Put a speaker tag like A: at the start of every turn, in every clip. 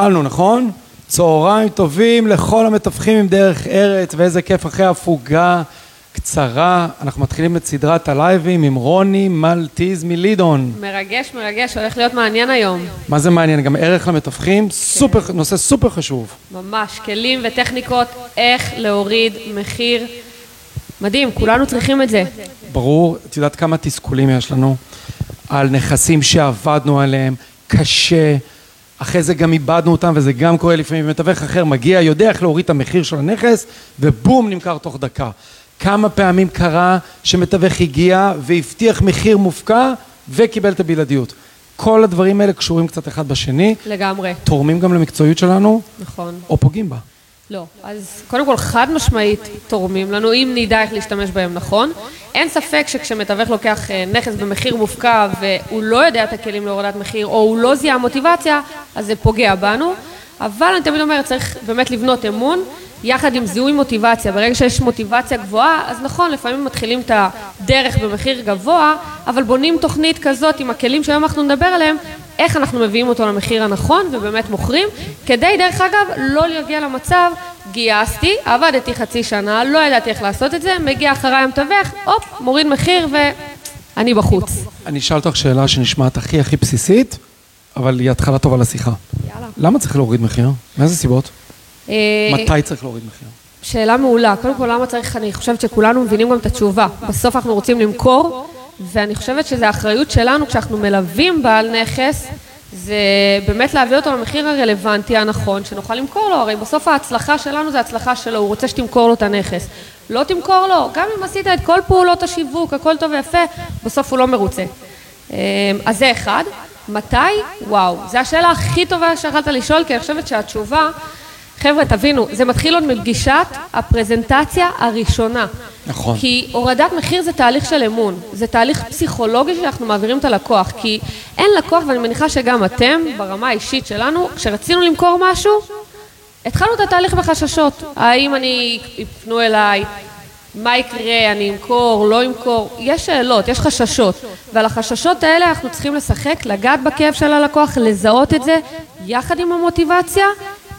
A: התחלנו, נכון? צהריים טובים לכל המתווכים עם דרך ארץ, ואיזה כיף אחרי הפוגה קצרה. אנחנו מתחילים את סדרת הלייבים עם רוני מלטיז מלידון.
B: מרגש, מרגש, הולך להיות מעניין היום.
A: מה זה מעניין? גם ערך למתווכים, סופר, נושא סופר חשוב.
B: ממש, כלים וטכניקות איך להוריד מחיר. מדהים, כולנו צריכים את זה.
A: ברור, את יודעת כמה תסכולים יש לנו על נכסים שעבדנו עליהם, קשה, אחרי זה גם איבדנו אותם וזה גם קורה לפעמים, מתווך אחר מגיע, יודע איך להוריד את המחיר של הנכס ובום נמכר תוך דקה. כמה פעמים קרה שמתווך הגיע והבטיח מחיר מופקע וקיבל את הבלעדיות. כל הדברים האלה קשורים קצת אחד בשני,
B: לגמרי,
A: תורמים גם למקצועיות שלנו
B: נכון.
A: או פוגעים בה.
B: לא. אז קודם כל, חד משמעית תורמים לנו, אם נדע איך להשתמש בהם נכון. אין ספק שכשמתווך לוקח אה, נכס במחיר מופקע והוא לא יודע את הכלים להורדת מחיר, או הוא לא זיהה מוטיבציה, אז זה פוגע בנו. אבל אני תמיד אומרת, צריך באמת לבנות אמון, יחד עם זיהוי מוטיבציה. ברגע שיש מוטיבציה גבוהה, אז נכון, לפעמים מתחילים את הדרך במחיר גבוה, אבל בונים תוכנית כזאת עם הכלים שהיום אנחנו נדבר עליהם, איך אנחנו מביאים אותו למחיר הנכון ובאמת מוכרים, כדי דרך אגב לא להגיע למצב, גייסתי, עבדתי חצי שנה, לא ידעתי איך לעשות את זה, מגיע אחריי המתווך, הופ, מוריד מחיר ואני בחוץ.
A: אני אשאל אותך שאלה שנשמעת הכי הכי בסיסית, אבל היא התחלה טובה לשיחה.
B: יאללה.
A: למה צריך להוריד מחיר? מאיזה סיבות?
B: אה,
A: מתי צריך להוריד מחיר?
B: שאלה מעולה. קודם כל, למה צריך, אני חושבת שכולנו מבינים גם את התשובה. בסוף אנחנו רוצים למכור, ואני חושבת שזו האחריות שלנו כשאנחנו מלווים בעל נכס, זה באמת להביא אותו למחיר הרלוונטי הנכון, שנוכל למכור לו. הרי בסוף ההצלחה שלנו זה הצלחה שלו, הוא רוצה שתמכור לו את הנכס. לא תמכור לו, גם אם עשית את כל פעולות השיווק, הכל טוב ויפה, בסוף הוא לא מרוצה. אה, אז זה אחד. מתי? וואו, זו השאלה הכי טובה שיכולת לשאול, כי אני חושבת שהתשובה, חבר'ה, תבינו, זה מתחיל עוד מפגישת הפרזנטציה הראשונה.
A: נכון.
B: כי הורדת מחיר זה תהליך של אמון, זה תהליך פסיכולוגי שאנחנו מעבירים את הלקוח, כי אין לקוח, ואני מניחה שגם אתם, ברמה האישית שלנו, כשרצינו למכור משהו, התחלנו את התהליך בחששות. האם אני, יפנו אליי, מה יקרה, אני אמכור, לא אמכור, יש שאלות, יש חששות, ועל החששות האלה אנחנו צריכים לשחק, לגעת בכאב של הלקוח, לזהות את זה, יחד עם המוטיבציה,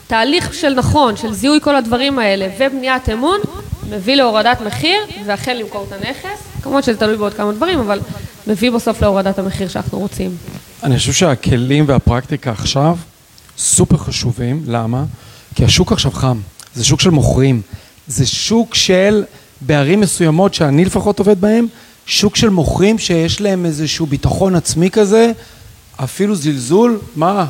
B: תהליך של נכון, של זיהוי כל הדברים האלה ובניית אמון, מביא להורדת מחיר, ואכן למכור את הנכס, כמובן שזה תלוי בעוד כמה דברים, אבל מביא בסוף להורדת המחיר שאנחנו רוצים.
A: אני חושב שהכלים והפרקטיקה עכשיו סופר חשובים, למה? כי השוק עכשיו חם, זה שוק של מוכרים, זה שוק של, בערים מסוימות שאני לפחות עובד בהם, שוק של מוכרים שיש להם איזשהו ביטחון עצמי כזה, אפילו זלזול, מה,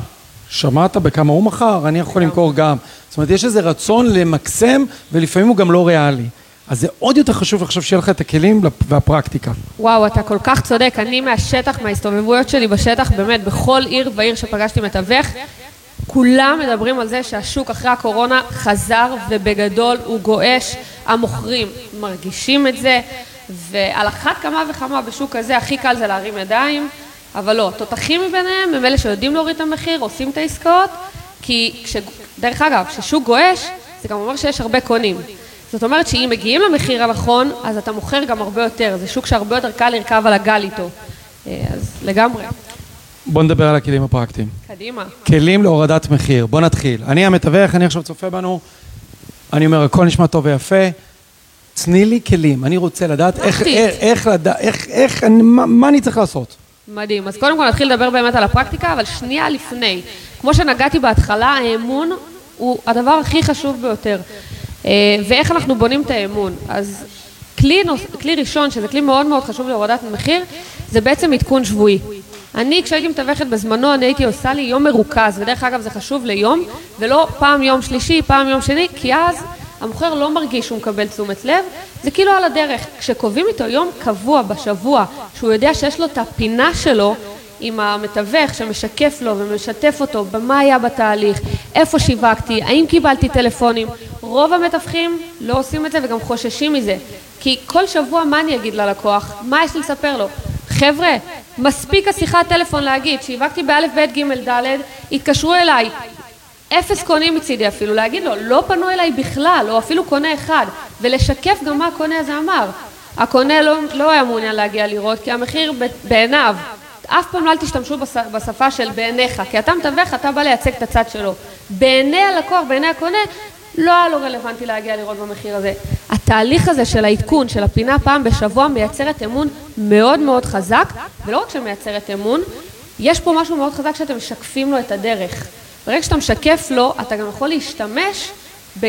A: שמעת בכמה הוא מכר, אני יכול למכור גם. זאת אומרת, יש איזה רצון למקסם, ולפעמים הוא גם לא ריאלי. אז זה עוד יותר חשוב עכשיו שיהיה לך את הכלים והפרקטיקה.
B: וואו, אתה כל כך צודק. אני מהשטח, מההסתובבויות שלי בשטח, באמת, בכל עיר ועיר שפגשתי מתווך, כולם מדברים על זה שהשוק אחרי הקורונה חזר ובגדול הוא גועש. המוכרים מרגישים את זה, ועל אחת כמה וכמה בשוק הזה הכי קל זה להרים ידיים, אבל לא, תותחים מביניהם הם אלה שיודעים להוריד את המחיר, עושים את העסקאות, כי כש... דרך אגב, כששוק גועש, זה גם אומר שיש הרבה קונים. זאת אומרת שאם מגיעים למחיר הנכון, אז אתה מוכר גם הרבה יותר. זה שוק שהרבה יותר קל לרכב על הגל איתו. אה, אז לגמרי.
A: בוא נדבר על הכלים הפרקטיים.
B: קדימה.
A: כלים להורדת מחיר, בוא נתחיל. אני המתווך, אני עכשיו צופה בנו, אני אומר, הכל נשמע טוב ויפה, תני לי כלים, אני רוצה לדעת איך. איך, איך, איך, איך, מה, מה אני צריך לעשות?
B: מדהים. אז קודם כל נתחיל לדבר באמת על הפרקטיקה, אבל שנייה לפני. כמו שנגעתי בהתחלה, האמון הוא הדבר הכי חשוב ביותר. אה, ואיך אנחנו בונים את האמון? אז כלי, נוס, כלי ראשון, שזה כלי מאוד מאוד חשוב להורדת מחיר, זה בעצם עדכון שבועי. אני, כשהייתי מתווכת בזמנו, אני הייתי עושה לי יום מרוכז, ודרך אגב זה חשוב ליום, ולא פעם יום שלישי, פעם יום שני, כי אז המוכר לא מרגיש שהוא מקבל תשומת לב, זה כאילו על הדרך. כשקובעים איתו יום קבוע בשבוע, שהוא יודע שיש לו את הפינה שלו, עם המתווך שמשקף לו ומשתף אותו במה היה בתהליך, איפה שיווקתי, האם קיבלתי טלפונים. רוב המתווכים לא עושים את זה וגם חוששים מזה. כי כל שבוע מה אני אגיד ללקוח? מה יש לי לספר לו? חבר'ה, מספיק השיחת טלפון להגיד, שיווקתי באלף, בית, גימל, דלת, התקשרו אליי, אפס קונים מצידי אפילו, להגיד לו, לא פנו אליי בכלל, או אפילו קונה אחד, ולשקף גם מה הקונה הזה אמר. הקונה לא, לא היה מעוניין להגיע לראות, כי המחיר בעיניו אף פעם לא אל תשתמשו בשפה של בעיניך, כי אתה מתווך, אתה בא לייצג את הצד שלו. בעיני הלקוח, בעיני הקונה, לא היה לו רלוונטי להגיע לראות במחיר הזה. התהליך הזה של העדכון, של הפינה פעם בשבוע, מייצרת אמון מאוד מאוד חזק, ולא רק שמייצרת אמון, יש פה משהו מאוד חזק שאתם משקפים לו את הדרך. ברגע שאתה משקף לו, אתה גם יכול להשתמש,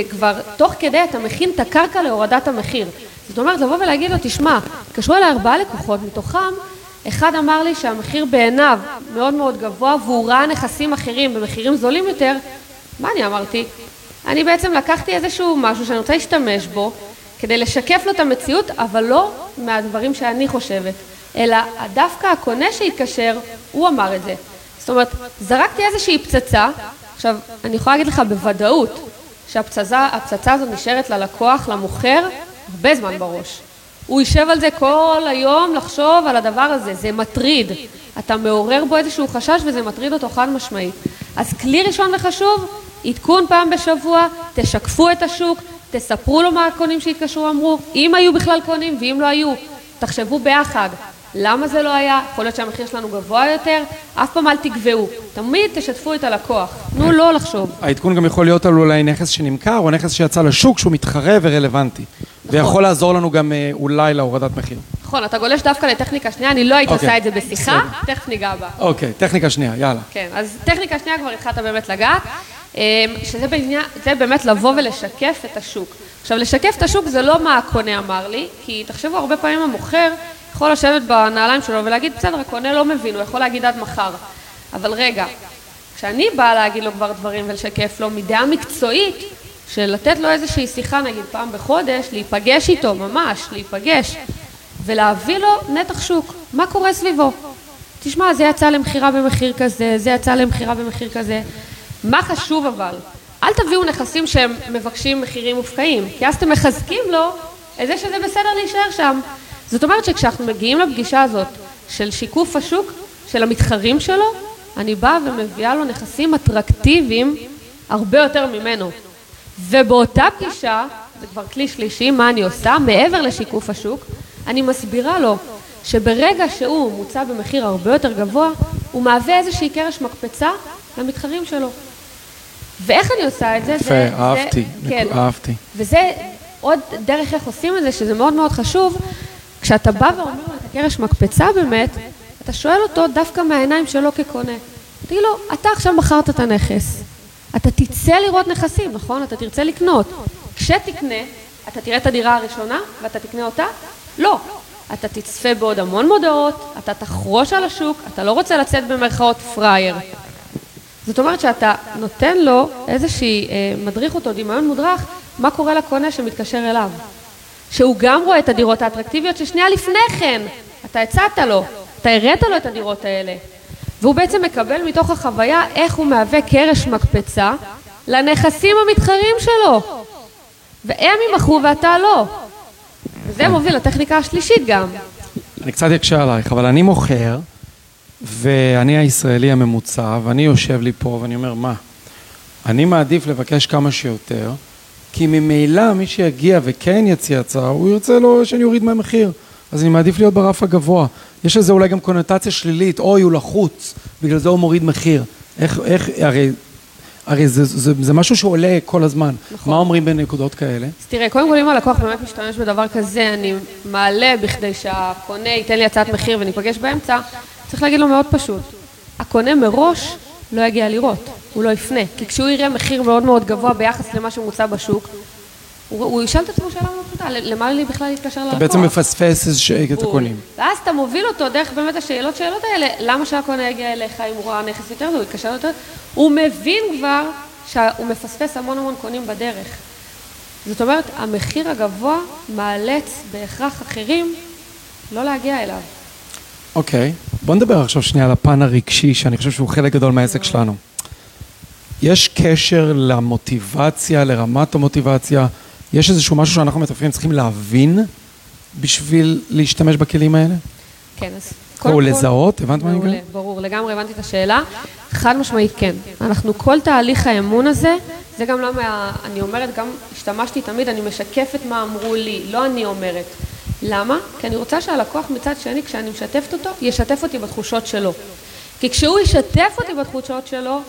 B: כבר תוך כדי אתה מכין את הקרקע להורדת המחיר. זאת אומרת, לבוא ולהגיד לו, תשמע, התקשרו אליי ארבעה לקוחות, מתוכם אחד אמר לי שהמחיר בעיניו מאוד מאוד גבוה והוא ראה נכסים אחרים במחירים זולים יותר, מה אני אמרתי? אני בעצם לקחתי איזשהו משהו שאני רוצה להשתמש בו כדי לשקף לו את המציאות, אבל לא מהדברים שאני חושבת, אלא דווקא הקונה שהתקשר, הוא אמר את זה. זאת אומרת, זרקתי איזושהי פצצה, עכשיו, אני יכולה להגיד לך בוודאות שהפצצה הזאת נשארת ללקוח, למוכר, הרבה זמן בראש. הוא יישב על זה כל היום לחשוב על הדבר הזה, זה מטריד. אתה מעורר בו איזשהו חשש וזה מטריד אותו חד משמעית. אז כלי ראשון וחשוב, עדכון פעם בשבוע, תשקפו את השוק, תספרו לו מה הקונים שהתקשרו אמרו, אם היו בכלל קונים ואם לא היו, תחשבו ביחד. למה זה לא היה? יכול להיות שהמחיר שלנו גבוה יותר, אף פעם אל תגבהו. תמיד תשתפו את הלקוח, תנו לו לחשוב.
A: העדכון גם יכול להיות על אולי נכס שנמכר, או נכס שיצא לשוק שהוא מתחרה ורלוונטי. נכון. ויכול לעזור לנו גם אה, אולי להורדת מחיר.
B: נכון, אתה גולש דווקא לטכניקה שנייה, אני לא הייתי אוקיי. עושה את זה בשיחה, תכף ניגע בה.
A: אוקיי, טכניקה שנייה, יאללה.
B: כן, אז טכניקה שנייה כבר התחלת באמת לגעת, אה, שזה בעניין, באמת לבוא ולשקף את השוק. עכשיו, לשקף את השוק זה לא מה הקונה אמר לי, כי תחשבו, הרבה פעמים המוכר יכול לשבת בנעליים שלו ולהגיד, בסדר, הקונה לא מבין, הוא יכול להגיד עד מחר. אבל רגע, כשאני באה להגיד לו כבר דברים ולשקף לו מדעה מקצועית, של לתת לו איזושהי שיחה נגיד פעם בחודש, להיפגש איתו ממש, להיפגש, ולהביא לו נתח שוק, מה קורה סביבו. תשמע, זה יצא למכירה במחיר כזה, זה יצא למכירה במחיר כזה. מה חשוב אבל? אל תביאו נכסים שהם מבקשים מחירים מופקעים, כי אז אתם מחזקים לו את זה שזה בסדר להישאר שם. זאת אומרת שכשאנחנו מגיעים לפגישה הזאת של שיקוף השוק של המתחרים שלו, אני באה ומביאה לו נכסים אטרקטיביים הרבה יותר ממנו. ובאותה פגישה, זה כבר כלי שלישי, מה אני עושה? מעבר לשיקוף השוק, אני מסבירה לו שברגע שהוא מוצע במחיר הרבה יותר גבוה, הוא מהווה איזושהי קרש מקפצה למתחרים שלו. ואיך אני עושה את זה?
A: יפה, זה, אהבתי, זה, כן. אהבתי.
B: וזה עוד דרך איך עושים את זה, שזה מאוד מאוד חשוב. כשאתה בא ואומר לו את הקרש מקפצה באמת, אתה שואל אותו דווקא מהעיניים שלו כקונה. תגיד לו, אתה עכשיו מכרת את הנכס, אתה תצא לראות נכסים, נכון? אתה תרצה לקנות. כשתקנה, אתה תראה את הדירה הראשונה ואתה תקנה אותה? לא. אתה תצפה בעוד המון מודעות, אתה תחרוש על השוק, אתה לא רוצה לצאת במרכאות פראייר. זאת אומרת שאתה נותן לו איזושהי, אה, מדריך אותו, דמיון מודרך, מה קורה לקונה שמתקשר אליו. שהוא גם רואה את הדירות האטרקטיביות ששנייה לפני כן, אתה הצעת לו, אתה הראת לו את הדירות האלה. והוא בעצם מקבל מתוך החוויה איך הוא מהווה קרש מקפצה לנכסים המתחרים שלו. והם ימכרו ואתה לא. וזה מוביל לטכניקה השלישית גם.
A: אני קצת אקשה עלייך, אבל אני מוכר, ואני הישראלי הממוצע, ואני יושב לי פה ואני אומר, מה? אני מעדיף לבקש כמה שיותר, כי ממילא מי שיגיע וכן יציע הצעה, הוא ירצה לו שאני אוריד מהמחיר. אז אני מעדיף להיות ברף הגבוה. יש לזה אולי גם קונוטציה שלילית, אוי, הוא לחוץ, בגלל זה הוא מוריד מחיר. איך, איך, הרי, הרי זה, זה, זה משהו שעולה כל הזמן. נכון. מה אומרים בנקודות כאלה?
B: אז תראה, קודם כל אם הלקוח באמת משתמש בדבר כזה, אני מעלה בכדי שהקונה ייתן לי הצעת מחיר וניפגש באמצע, צריך להגיד לו מאוד פשוט. הקונה מראש לא יגיע לראות, הוא לא יפנה. כי כשהוא יראה מחיר מאוד מאוד גבוה ביחס למה שמוצע בשוק, הוא, הוא ישאל את עצמו שאלה מאוד פשוטה, למה לי בכלל להתקשר ללקוח?
A: אתה בעצם מפספס את הקונים.
B: ואז אתה מוביל אותו דרך באמת השאלות שאלות האלה, למה שהקונה יגיע אליך אם הוא רואה נכס יותר והוא יתקשר יותר? הוא מבין כבר שהוא מפספס המון המון קונים בדרך. זאת אומרת, המחיר הגבוה מאלץ בהכרח אחרים לא להגיע אליו.
A: אוקיי, okay. בוא נדבר עכשיו שנייה על הפן הרגשי, שאני חושב שהוא חלק גדול מהעסק שלנו. יש קשר למוטיבציה, לרמת המוטיבציה, יש איזשהו משהו שאנחנו מתפעלים צריכים להבין בשביל להשתמש בכלים האלה?
B: כן, אז
A: קודם כל... או לזהות, הבנת מה אני אומר?
B: ברור, לגמרי הבנתי את השאלה. חד משמעית כן. אנחנו, כל תהליך האמון הזה, זה גם למה אני אומרת, גם השתמשתי תמיד, אני משקפת מה אמרו לי, לא אני אומרת. למה? כי אני רוצה שהלקוח מצד שני, כשאני משתפת אותו, ישתף אותי בתחושות שלו. כי כשהוא ישתף אותי בתחושות שלו,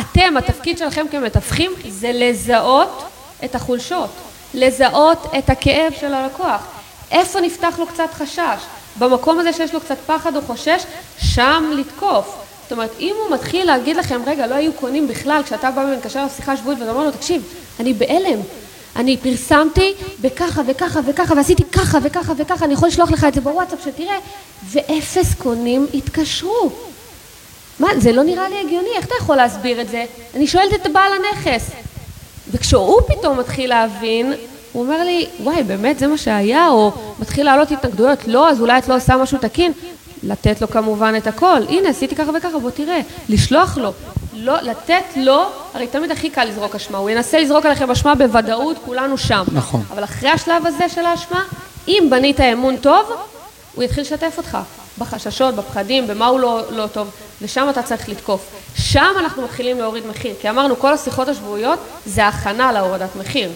B: אתם, התפקיד שלכם כמתווכים זה לזהות את החולשות, לזהות את הכאב של הלקוח. איפה נפתח לו קצת חשש? במקום הזה שיש לו קצת פחד או חושש, שם לתקוף. זאת אומרת, אם הוא מתחיל להגיד לכם, רגע, לא היו קונים בכלל, כשאתה בא ומתקשר לשיחה שבועית ואתה אומר לו, תקשיב, אני בהלם, אני פרסמתי בככה וככה וככה ועשיתי ככה וככה וככה, אני יכול לשלוח לך את זה בוואטסאפ שתראה, ואפס קונים התקשרו. מה, זה לא נראה לי הגיוני, איך אתה יכול להסביר את זה? אני שואלת את בעל הנכס. וכשהוא פתאום מתחיל להבין, הוא אומר לי, וואי, באמת זה מה שהיה? או מתחיל לעלות התנגדויות, לא, אז אולי את לא עושה משהו תקין. לתת לו כמובן את הכל, הנה עשיתי ככה וככה, בוא תראה, לשלוח לו, לא, לתת לו, הרי תמיד הכי קל לזרוק אשמה, הוא ינסה לזרוק עליכם אשמה בוודאות, כולנו שם.
A: נכון.
B: אבל אחרי השלב הזה של האשמה, אם בנית אמון טוב, הוא יתחיל לשתף אותך בחששות, בפחדים, במה הוא לא, לא טוב, ושם אתה צריך לתקוף. שם אנחנו מתחילים להוריד מחיר, כי אמרנו, כל השיחות השבועיות זה הכנה להורדת מחיר.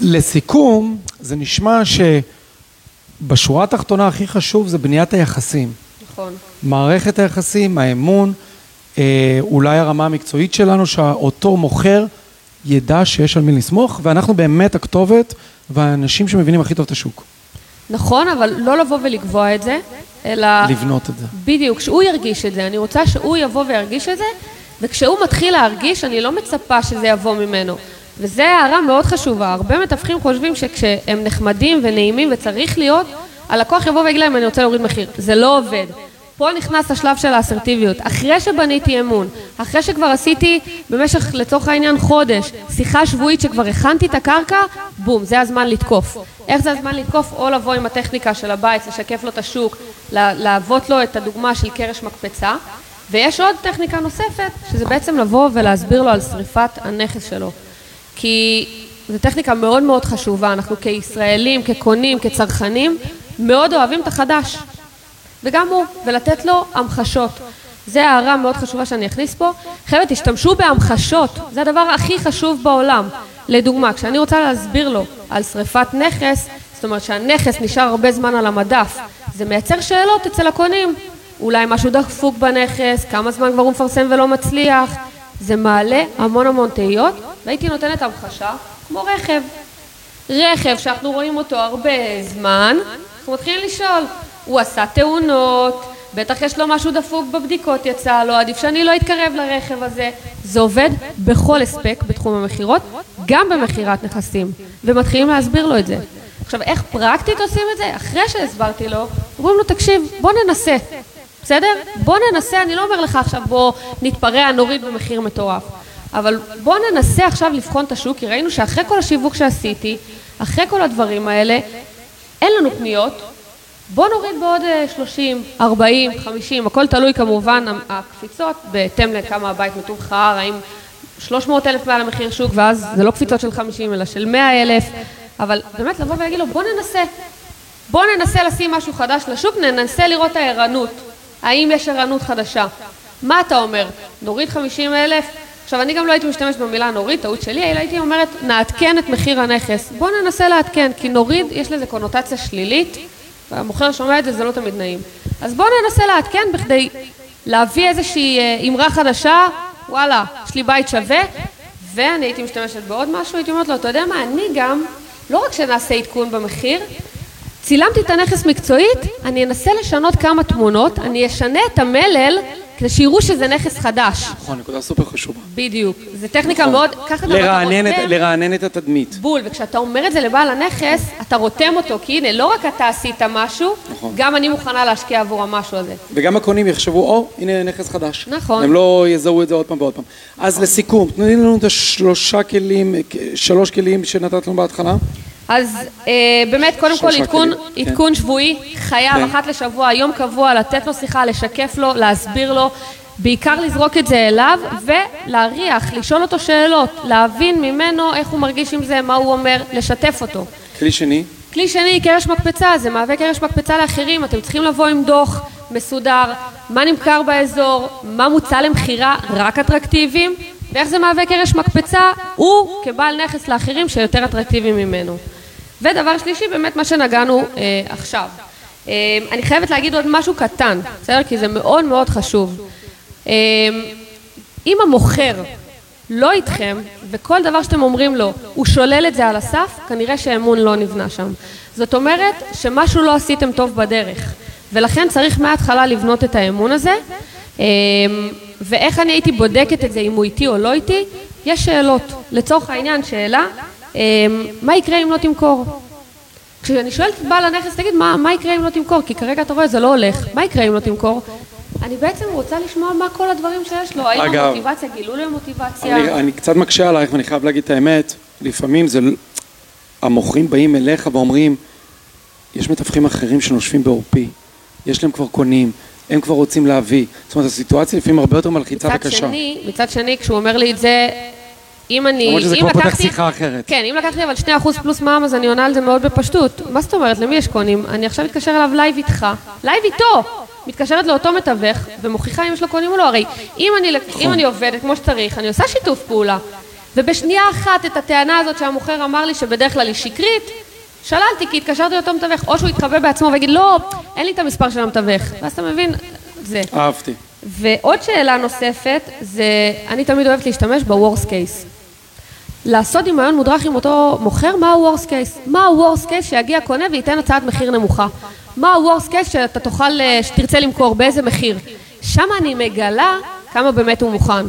A: לסיכום, זה נשמע שבשורה התחתונה הכי חשוב זה בניית היחסים.
B: נכון.
A: מערכת היחסים, האמון, אולי הרמה המקצועית שלנו, שאותו מוכר ידע שיש על מי לסמוך, ואנחנו באמת הכתובת והאנשים שמבינים הכי טוב את השוק.
B: נכון, אבל לא לבוא ולקבוע את זה, אלא...
A: לבנות את זה.
B: בדיוק, כשהוא ירגיש את זה. אני רוצה שהוא יבוא וירגיש את זה, וכשהוא מתחיל להרגיש, אני לא מצפה שזה יבוא ממנו. וזו הערה מאוד חשובה. הרבה מתווכים חושבים שכשהם נחמדים ונעימים וצריך להיות, הלקוח יבוא ויגיד להם, אני רוצה להוריד מחיר. זה לא עובד. פה נכנס השלב של האסרטיביות. אחרי שבניתי אמון, אחרי שכבר עשיתי במשך, לצורך העניין, חודש, שיחה שבועית שכבר הכנתי את הקרקע, בום, זה הזמן לתקוף. איך זה הזמן לתקוף? או לבוא עם הטכניקה של הבית, לשקף לו את השוק, להוות לו את הדוגמה של קרש מקפצה. ויש עוד טכניקה נוספת, שזה בעצם לבוא ולהסביר לו על שריפת הנכס שלו. כי זו טכניקה מאוד מאוד חשובה, אנחנו כישראלים, כקונים, כצרכנים, מאוד אוהבים את החדש. וגם הוא, ולתת לו המחשות. זה הערה מאוד חשובה שאני אכניס פה. חבר'ה, תשתמשו בהמחשות, זה הדבר הכי חשוב בעולם. לדוגמה, כשאני רוצה להסביר לו על שריפת נכס, זאת אומרת שהנכס נשאר הרבה זמן על המדף, זה מייצר שאלות אצל הקונים. אולי משהו דפוק בנכס, כמה זמן כבר הוא מפרסם ולא מצליח. זה מעלה המון המון תהיות, והייתי נותנת המחשה כמו רכב. רכב שאנחנו רואים אותו הרבה זמן, אנחנו מתחילים לשאול, הוא עשה תאונות, בטח יש לו משהו דפוק בבדיקות יצא לו, עדיף שאני לא אתקרב לרכב הזה. זה עובד בכל הספק בתחום המכירות, גם במכירת נכסים, ומתחילים להסביר לו את זה. עכשיו, איך פרקטית עושים את זה? אחרי שהסברתי לו, אומרים לו, תקשיב, בוא ננסה, בסדר? בוא ננסה, אני לא אומר לך עכשיו בוא נתפרע, נוריד במחיר מטורף, אבל בוא ננסה עכשיו לבחון את השוק, כי ראינו שאחרי כל השיווק שעשיתי, אחרי כל הדברים האלה, אין לנו פניות, בוא נוריד בעוד 30, 40, 50, הכל תלוי כמובן הקפיצות בהתאם לכמה הבית מתומחר, האם 300 אלף מעל המחיר שוק ואז זה לא קפיצות של 50 אלא של 100 אלף, אבל באמת לבוא ולהגיד לו בוא ננסה, בוא ננסה לשים משהו חדש לשוק, ננסה לראות הערנות, האם יש ערנות חדשה. מה אתה אומר? נוריד 50 אלף? עכשיו אני גם לא הייתי משתמשת במילה נוריד, טעות שלי, אלא הייתי אומרת נעדכן את מחיר הנכס. בוא ננסה לעדכן, כי נוריד יש לזה קונוטציה שלילית והמוכר שומע את זה, זה לא תמיד נעים. אז בואו ננסה לעדכן בכדי להביא איזושהי אה, אמרה חדשה, וואלה, יש לי בית שווה, ואני הייתי משתמשת בעוד משהו, הייתי אומרת לו, אתה יודע מה, אני גם, לא רק שנעשה עדכון במחיר, צילמתי את הנכס מקצועית, אני אנסה לשנות כמה תמונות, אני אשנה את המלל כדי שיראו שזה נכס חדש.
A: נכון, נקודה סופר חשובה.
B: בדיוק. זו טכניקה נכון. מאוד.
A: לרענן את התדמית.
B: בול, וכשאתה אומר את זה לבעל הנכס, אתה רותם אותו, כי הנה, לא רק אתה עשית משהו, נכון. גם אני מוכנה להשקיע עבור המשהו הזה.
A: וגם הקונים יחשבו, או, הנה נכס חדש.
B: נכון.
A: הם לא יזהו את זה עוד פעם ועוד פעם. אז. לסיכום, תנו לנו את השלושה כלים, שלוש כלים שנתת לנו בהתחלה.
B: אז אה, באמת, קודם כל עדכון, כן. עדכון שבועי, חייב כן. אחת לשבוע, יום קבוע, לתת לו שיחה, לשקף לו, להסביר לו, בעיקר לזרוק את זה אליו, ולהריח, לשאול אותו שאלות, להבין ממנו איך הוא מרגיש עם זה, מה הוא אומר, לשתף אותו.
A: כלי שני?
B: כלי שני, קרש מקפצה, זה מהווה קרש מקפצה לאחרים, אתם צריכים לבוא עם דוח מסודר, מה נמכר באזור, מה מוצע למכירה, רק אטרקטיביים, ואיך זה מהווה קרש מקפצה, הוא כבעל נכס לאחרים שיותר אטרקטיביים ממנו. ודבר שלישי, באמת מה שנגענו אה, עכשיו. אה, אני חייבת להגיד עוד משהו קטן, בסדר? כי זה מאוד מאוד חשוב. אה, אם המוכר לא איתכם, וכל דבר שאתם אומרים לו, הוא שולל את זה על הסף, כנראה שאמון לא נבנה שם. זאת אומרת שמשהו לא עשיתם טוב בדרך, ולכן צריך מההתחלה לבנות את האמון הזה. אמ, ואיך אני הייתי בודקת את זה, אם הוא איתי או לא איתי? יש שאלות. לצורך העניין, שאלה, מה יקרה אם לא תמכור? כשאני שואלת את בעל הנכס, תגיד, מה, מה יקרה אם לא תמכור? כי כרגע אתה רואה, זה לא הולך. מה יקרה אם לא תמכור? אני בעצם רוצה לשמוע מה כל הדברים שיש לו, האם
A: אגב,
B: המוטיבציה, גילו לי מוטיבציה.
A: אני, אני קצת מקשה עלייך ואני חייב להגיד את האמת, לפעמים זה, המוכרים באים אליך ואומרים, יש מתווכים אחרים שנושפים בעורפי, יש להם כבר קונים, הם כבר רוצים להביא. זאת אומרת, הסיטואציה לפעמים הרבה יותר מלחיצה
B: מצד
A: וקשה.
B: שני, מצד שני, כשהוא אומר לי את זה, אם אני...
A: למרות שזה כבר פותח שיחה אחרת.
B: כן, אם לקחתי אבל 2% פלוס מע"מ, אז אני עונה על זה מאוד בפשטות. מה זאת אומרת? למי יש קונים? אני עכשיו מתקשר אליו לייב איתך, לייב איתו! מתקשרת לאותו מתווך, ומוכיחה אם יש לו קונים או לא. הרי אם אני,
A: נכון.
B: אם אני עובדת כמו שצריך, אני עושה שיתוף פעולה. ובשנייה אחת את הטענה הזאת שהמוכר אמר לי שבדרך כלל היא שקרית, שללתי כי התקשרתי לאותו מתווך, או שהוא יתחבא בעצמו ויגיד לא, אין לי את המספר של המתווך. ואז אתה מבין, זה.
A: אהבתי.
B: ועוד שאלה נוספת, זה, אני תמיד אוהבת להשתמש ב-Worst case. לעשות דמיון מודרך עם אותו מוכר, מה ה-Worst case? מה ה-Worst case שיגיע קונה וייתן הצעת מחיר נמוכה? מה ה-Worst case שאתה תוכל, אה, שתרצה למכור, באיזה מחיר? שם אני מגלה כמה באמת הוא מוכן.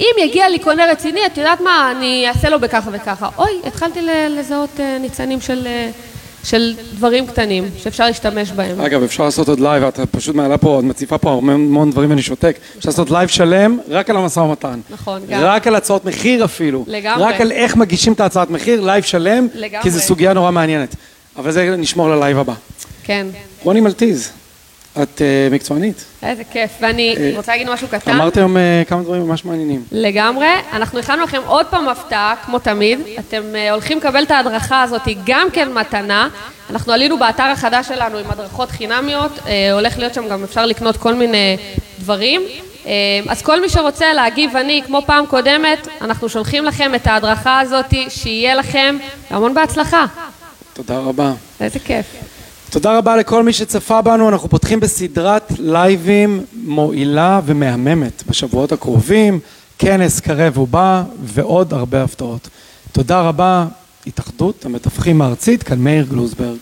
B: אם יגיע לי קונה רציני, את יודעת מה, אני אעשה לו בככה וככה. אוי, התחלתי לזהות אה, ניצנים של, אה, של דברים קטנים שאפשר להשתמש בהם.
A: אגב, אפשר לעשות עוד לייב, את פשוט מעלה פה, את מציפה פה הרבה מאוד דברים ואני שותק. אפשר לעשות לייב שלם רק על המשא ומתן.
B: נכון, גם.
A: רק על הצעות מחיר אפילו.
B: לגמרי.
A: רק על איך מגישים את ההצעת מחיר, לייב שלם,
B: לגמרי.
A: כי זו סוגיה נורא מעניינת. אבל זה נשמור ללייב הבא.
B: כן.
A: רוני מלטיז, את אה, מקצוענית.
B: איזה כיף, ואני
A: אה,
B: רוצה להגיד משהו קטן.
A: אמרת היום אה, כמה דברים ממש מעניינים.
B: לגמרי. אנחנו הכנו לכם עוד פעם הפתעה, כמו תמיד. אתם הולכים לקבל את ההדרכה הזאת גם כן מתנה. אנחנו עלינו באתר החדש שלנו עם הדרכות חינמיות, הולך להיות שם גם אפשר לקנות כל מיני דברים. אז כל מי שרוצה להגיב אני, כמו פעם קודמת, אנחנו שולחים לכם את ההדרכה הזאת, שיהיה לכם המון בהצלחה.
A: תודה רבה.
B: איזה כיף.
A: תודה רבה לכל מי שצפה בנו, אנחנו פותחים בסדרת לייבים מועילה ומהממת בשבועות הקרובים, כנס קרב ובא ועוד הרבה הפתעות. תודה רבה, התאחדות המתווכים הארצית, כאן מאיר גלוזברג.